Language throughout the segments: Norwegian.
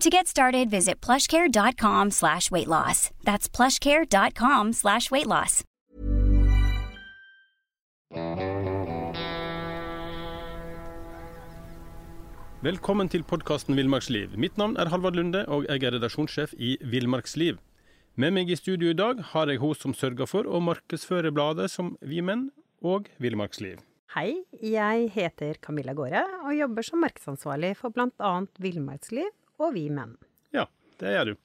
To get started, visit plushcare.com slash weight loss. That's plushcare.com slash weight loss. Velkommen til podkasten Villmarksliv. Mitt navn er Halvard Lunde, og jeg er redaksjonssjef i Villmarksliv. Med meg i studio i dag har jeg hun som sørger for å markedsføre bladet som Vi Menn og Villmarksliv. Hei, jeg heter Camilla Gåre og jobber som markedsansvarlig for bl.a. Villmarksliv og Vi Menn. Ja, det gjør du.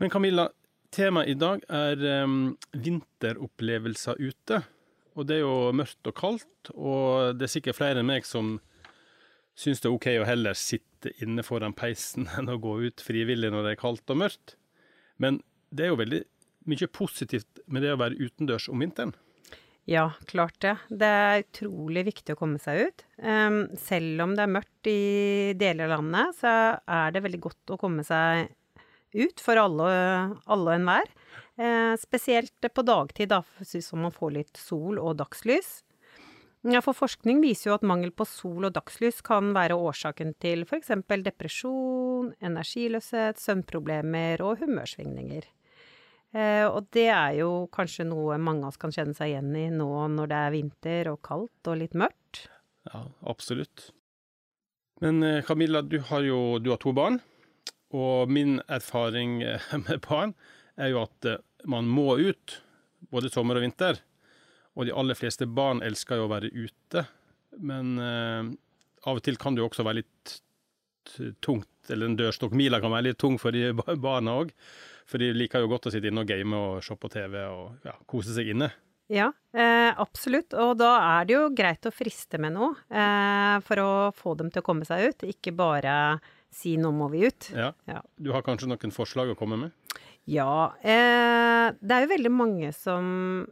Men Camilla, temaet i dag er um, vinteropplevelser ute. Og det er jo mørkt og kaldt, og det er sikkert flere enn meg som syns det er OK å heller sitte inne foran peisen enn å gå ut frivillig når det er kaldt og mørkt. Men det er jo veldig mye positivt med det å være utendørs om vinteren. Ja, klart det. Det er utrolig viktig å komme seg ut. Um, selv om det er mørkt i deler av landet, så er det veldig godt å komme seg ut for alle, alle og enhver. Uh, spesielt på dagtid, da, så man får litt sol og dagslys. Ja, for forskning viser jo at mangel på sol og dagslys kan være årsaken til f.eks. depresjon, energiløshet, søvnproblemer og humørsvingninger. Eh, og det er jo kanskje noe mange av oss kan kjenne seg igjen i nå når det er vinter og kaldt og litt mørkt. Ja, absolutt. Men eh, Camilla, du har jo du har to barn, og min erfaring eh, med barn er jo at man må ut, både sommer og vinter. Og de aller fleste barn elsker jo å være ute, men av og til kan det jo også være litt tungt, eller en dørstokkmila kan være litt tung for de barna òg. For de liker jo godt å sitte inne og game og se på TV og ja, kose seg inne. Ja, eh, absolutt. Og da er det jo greit å friste med noe eh, for å få dem til å komme seg ut, ikke bare si 'nå må vi ut'. Ja. ja. Du har kanskje noen forslag å komme med? Ja. Eh, det er jo veldig mange som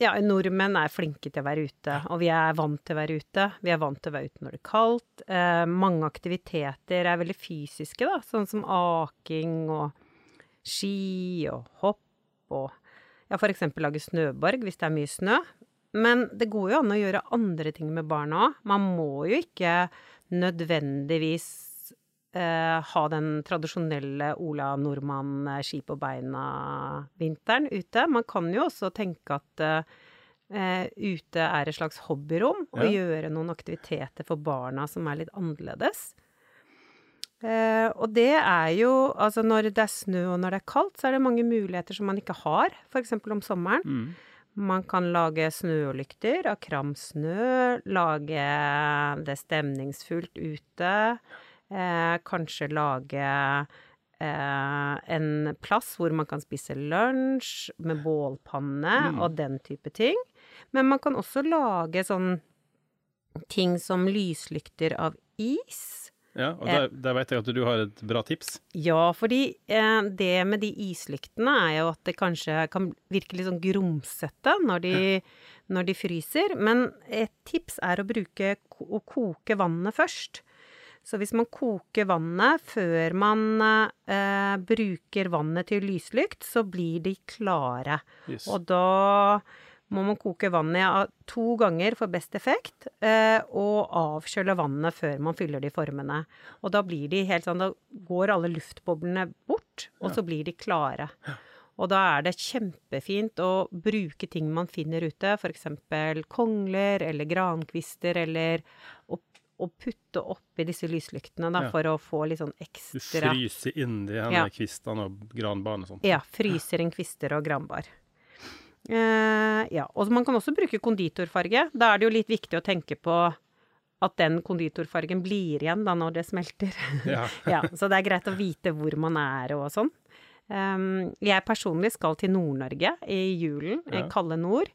ja, nordmenn er flinke til å være ute, og vi er vant til å være ute. Vi er vant til å være ute når det er kaldt. Eh, mange aktiviteter er veldig fysiske, da, sånn som aking og ski og hopp og ja, for eksempel lage snøborg hvis det er mye snø. Men det går jo an å gjøre andre ting med barna òg. Man må jo ikke nødvendigvis eh, ha den tradisjonelle Ola Nordmann eh, ski på beina-vinteren ute. Man kan jo også tenke at eh, ute er et slags hobbyrom, og ja. gjøre noen aktiviteter for barna som er litt annerledes. Eh, og det er jo Altså, når det er snø og når det er kaldt, så er det mange muligheter som man ikke har, f.eks. om sommeren. Mm. Man kan lage snølykter av kram snø, lage det stemningsfullt ute. Eh, kanskje lage eh, en plass hvor man kan spise lunsj med bålpanne mm. og den type ting. Men man kan også lage sånn ting som lyslykter av is. Ja, og der, der vet jeg at du har et bra tips. Ja, fordi eh, det med de islyktene er jo at det kanskje kan virke litt sånn grumsete når de, ja. når de fryser. Men et tips er å bruke å koke vannet først. Så hvis man koker vannet før man eh, bruker vannet til lyslykt, så blir de klare. Yes. Og da må man koke vannet to ganger for best effekt, eh, og avkjøle vannet før man fyller de formene. Og da blir de helt sånn Da går alle luftboblene bort, og så blir de klare. Og da er det kjempefint å bruke ting man finner ute, f.eks. kongler eller grankvister, eller å å putte oppi disse lyslyktene da, ja. for å få litt sånn ekstra Du fryser inni ja. kvistene og granbarene og sånt? Ja. Fryser inn kvister og granbar. Eh, ja. Og man kan også bruke konditorfarge. Da er det jo litt viktig å tenke på at den konditorfargen blir igjen da når det smelter. Ja. ja, så det er greit å vite hvor man er og sånn. Um, jeg personlig skal til Nord-Norge i julen, i Ja. kalde nord.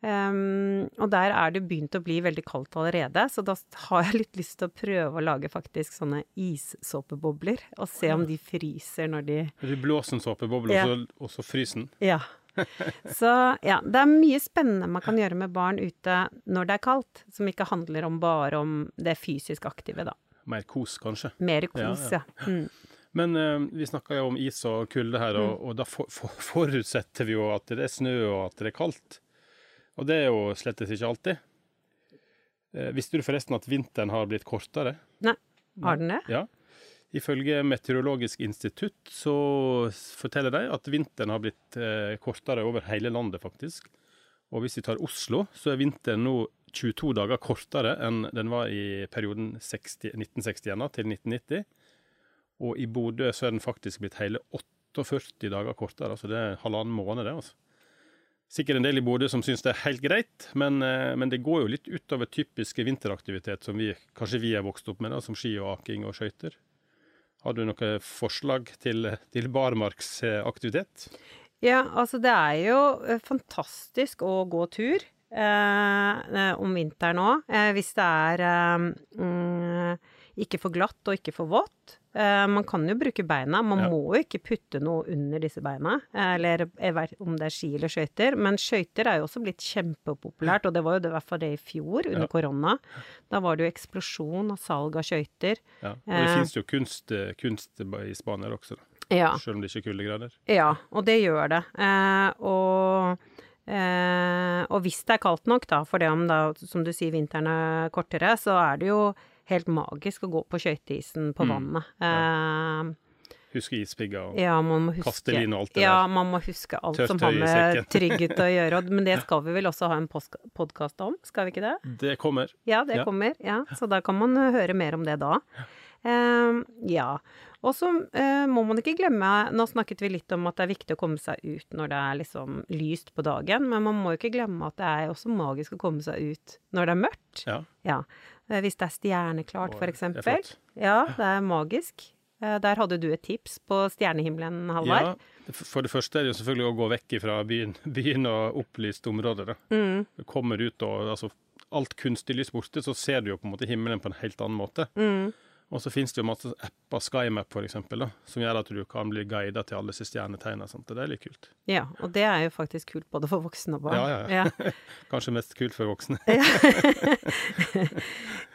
Um, og der er det begynt å bli veldig kaldt allerede, så da har jeg litt lyst til å prøve å lage faktisk sånne issåpebobler, og se om de fryser når de Du blåser en såpeboble, Ja. og så fryser den. Ja. Så ja, det er mye spennende man kan gjøre med barn ute når det er kaldt, som ikke handler om bare om det fysisk aktive, da. Mer kos, kanskje. Mer kos, Ja, ja. Mm. Men uh, vi snakka jo om is og kulde her, og, og da for, for, forutsetter vi jo at det er snø og at det er kaldt. Og det er jo slett ikke alltid. Uh, visste du forresten at vinteren har blitt kortere? Nei, har den det? Ja. Ifølge Meteorologisk institutt så forteller de at vinteren har blitt eh, kortere over hele landet, faktisk. Og hvis vi tar Oslo, så er vinteren nå 22 dager kortere enn den var i perioden 60, 1961 til 1990. Og i Bodø så er den faktisk blitt hele 48 dager kortere, altså det er halvannen måned, det. altså. Sikkert en del i Bodø som syns det er helt greit, men, eh, men det går jo litt utover typiske vinteraktivitet som vi, kanskje vi er vokst opp med, da, som ski og aking og skøyter. Har du noe forslag til, til barmarksaktivitet? Ja, altså det er jo eh, fantastisk å gå tur eh, om vinteren òg, eh, hvis det er eh, mm, ikke for glatt og ikke for vått. Eh, man kan jo bruke beina, man Ja. må jo ikke putte noe under disse beina, eh, eller jeg vet om det er ski eller skøyter. Men skøyter er jo også blitt kjempepopulært, og det var jo det, i hvert fall det i fjor, under Ja. korona. Da var det jo eksplosjon og salg av skøyter. Ja. Og det Eh. finnes jo kunst, eh, kunst i Spania også, da. Ja. selv om det ikke er kuldegrader. Ja, og det gjør det. Eh, og, eh, og hvis det er kaldt nok, da, for det om da, som du sier, vinteren er kortere, så er det jo helt magisk å gå på skøyteisen på Mm. vannet. Eh, Husk ispigger og ja, man må huske kastelin og alt det Ja, der. man må huske alt Tørt som har med trygghet å gjøre. Men det skal vi vel også ha en podkast om, skal vi ikke det? Det kommer. Ja, det Ja. kommer. Ja, så da kan man uh, høre mer om det da. Uh, ja. Og så uh, må man ikke glemme Nå snakket vi litt om at det er viktig å komme seg ut når det er liksom lyst på dagen, men man må ikke glemme at det er også magisk å komme seg ut når det er mørkt. Ja. Ja. Eh, Hvis det er stjerneklart, f.eks. Ja, det er magisk. Eh, Der hadde du et tips på stjernehimmelen, Halvard. Ja, for det første er det jo selvfølgelig å gå vekk fra byen, byen og opplyste områder. Mm, Du kommer ut og altså, alt kunstig lys borte, så ser du jo på en måte himmelen på en helt annen måte. mm. Og så finnes det jo masse apper, SkyMap da, som gjør at du kan bli guida til alle disse stjernetegnene. og Det er litt kult. Ja, og det er jo faktisk kult både for voksne og barn. Ja, ja, ja. Kanskje mest kult for voksne.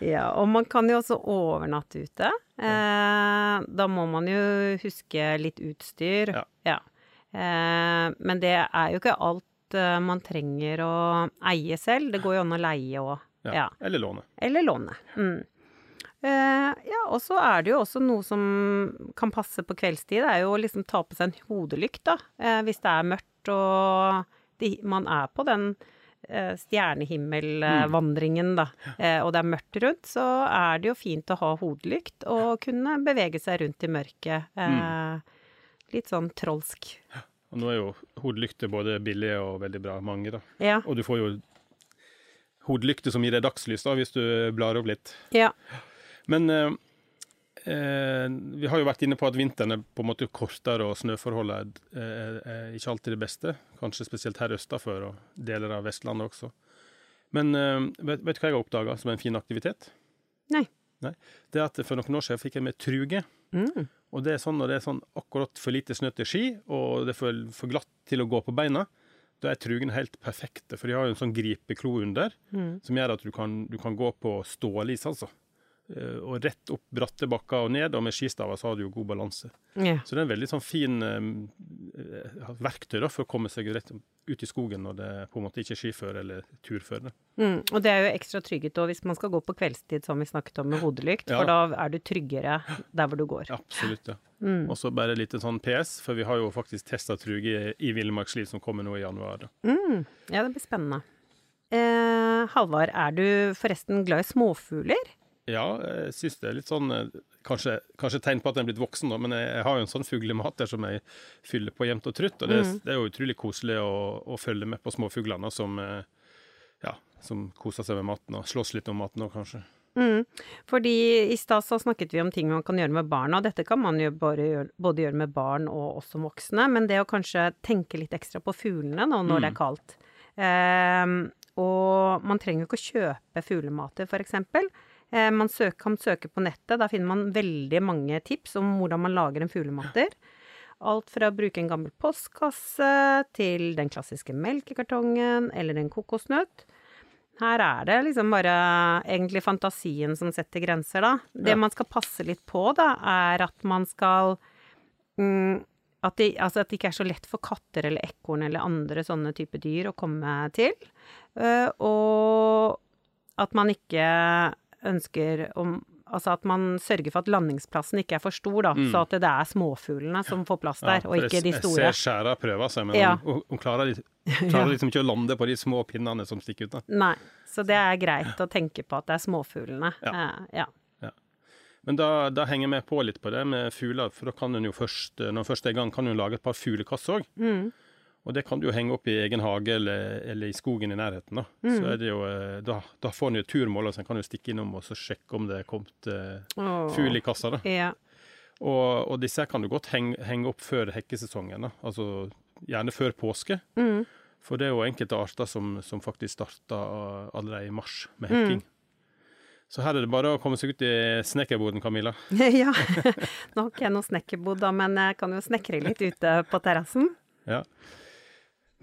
Ja, og man kan jo også overnatte ute. Eh, da må man jo huske litt utstyr. Ja. Eh, men det er jo ikke alt eh, man trenger å eie selv. Det går jo an å leie òg. Ja. Ja. Eller låne. Eller låne. Mm. Eh, ja, og så er det jo også noe som kan passe på kveldstid. Det er jo å liksom ta på seg en hodelykt, da. Eh, hvis det er mørkt og de, man er på den eh, stjernehimmelvandringen, da, eh, og det er mørkt rundt, så er det jo fint å ha hodelykt og kunne bevege seg rundt i mørket. Eh, Litt sånn trolsk. Og nå er jo hodelykter både billige og veldig bra. Mange, da. Ja. Og du får jo hodelykter som gir deg dagslys, da, hvis du blar opp litt. ja. Men eh, eh, vi har jo vært inne på at vinteren er på en måte kortere, og snøforholdet er, er ikke alltid det beste. Kanskje spesielt her østafor og deler av Vestlandet også. Men eh, vet, vet du hva jeg har oppdaga som en fin aktivitet? Nei. Det er at For noen år siden fikk jeg med truge. Mm. Og det er sånn når det er sånn akkurat for lite snø til ski, og det er for, for glatt til å gå på beina, da er trugene helt perfekte. For de har jo en sånn gripeklo under, Mm. som gjør at du kan, du kan gå på stålis, altså. Eh, Og rett opp bratte bakker og ned, og med skistaver så har du jo god balanse. Ja. Så det er en veldig sånn fin eh, eh, verktøy da, for å komme seg rett ut i skogen når det på en måte ikke er skiføre eller turføre. Mm, og det er jo ekstra trygghet òg hvis man skal gå på kveldstid, som vi snakket om med hodelykt, Ja. for da er du tryggere der hvor du går. Absolutt, ja. Mm. Og så bare litt sånn PS, for vi har jo faktisk testa truge i, Villmarksliv som kommer nå i januar. Mm, ja, det blir spennende. Eh, Halvard, er du forresten glad i småfugler? Ja, jeg syns det er litt sånn eh, Kanskje, kanskje tegn på at en er blitt voksen, da, men jeg, jeg har jo en sånn fuglemater som jeg fyller på jevnt og trutt. Og det, Mm. det er jo utrolig koselig å, å følge med på småfuglene som, eh, ja, som koser seg med maten og slåss litt om maten òg, kanskje. Mm. Fordi i stad så snakket vi om ting man kan gjøre med barna, og dette kan man jo gjøre, både gjøre med barn og oss som voksne, men det å kanskje tenke litt ekstra på fuglene nå når det er kaldt. Um, og man trenger jo ikke å kjøpe fuglemater, for eksempel. Eh, man søker, kan søke på nettet, da finner man veldig mange tips om hvordan man lager en fuglematter. Alt fra å bruke en gammel postkasse til den klassiske melkekartongen eller en kokosnøtt. Her er det liksom bare egentlig fantasien som setter grenser, da. Det Ja. man skal passe litt på, da, er at man skal mm, at, det, altså at det ikke er så lett for katter eller ekorn eller andre sånne type dyr å komme til. Uh, og at man ikke ønsker om Altså at man sørger for at landingsplassen ikke er for stor, da. Så at det er småfuglene som får plass der, Mm. Ja, og ikke de store. Jeg ser skjæra prøver seg, men Ja. hun, hun klarer, klarer liksom ikke å lande på de små pinnene som stikker ut. da. Nei. Så det er greit å tenke på at det er småfuglene. Ja. Eh, ja. Men da, da henger vi på litt på det med fugler, for da kan hun jo først, når hun først er i gang, kan hun lage et par fuglekasser òg. Mm. Og det kan du jo henge opp i egen hage eller, eller i skogen i nærheten. Da Mm. Så er det jo, eh, da, da får en jo turmål, og så kan du stikke innom og så sjekke om det er kommet eh, fugl i kassa. da. Ja. Og, og disse kan du godt henge, henge opp før hekkesesongen, da. altså gjerne før påske. Mm. For det er jo enkelte arter som, som faktisk starter allerede i mars med Mm. hekking. Så her er det bare å komme seg ut i snekkerboden, Camilla. ja. Nå har ikke jeg noe snekkerbod, da, men jeg kan jo snekre litt ute på terrassen. Ja.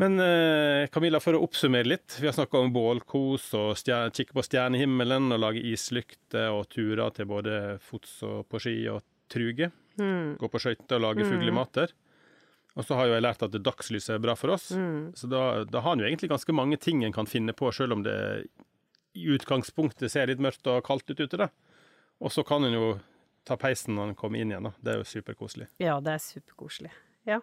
Men eh, Camilla, for å oppsummere litt. Vi har snakka om bålkos og kikke på stjernehimmelen og lage islykter og turer til både fots og på ski og truge. Mm. Gå på skøyter og lage fuglemater. Og så har jo jeg lært at dagslyset er bra for oss. Mm. Så da, da har en jo egentlig ganske mange ting en kan finne på, selv om det i utgangspunktet ser litt mørkt og kaldt ut ute. da. Og så kan en jo ta peisen når en kommer inn igjen. da. Det er jo superkoselig. Ja, det er superkoselig. Ja.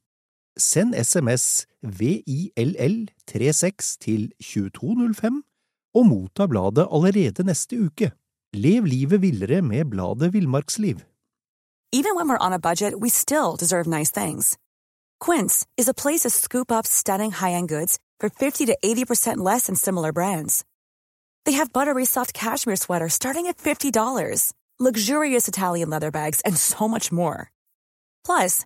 Send SMS VILL36 til 2205 og motta bladet allerede neste uke. Lev livet villere med bladet Villmarksliv. Even when we're on a budget, we still deserve nice things. Quince is a place to scoop up stunning high-end goods for 50 to 80% less than similar brands. They have buttery soft cashmere sweaters starting at $50, luxurious Italian leather bags, and so much more. Plus,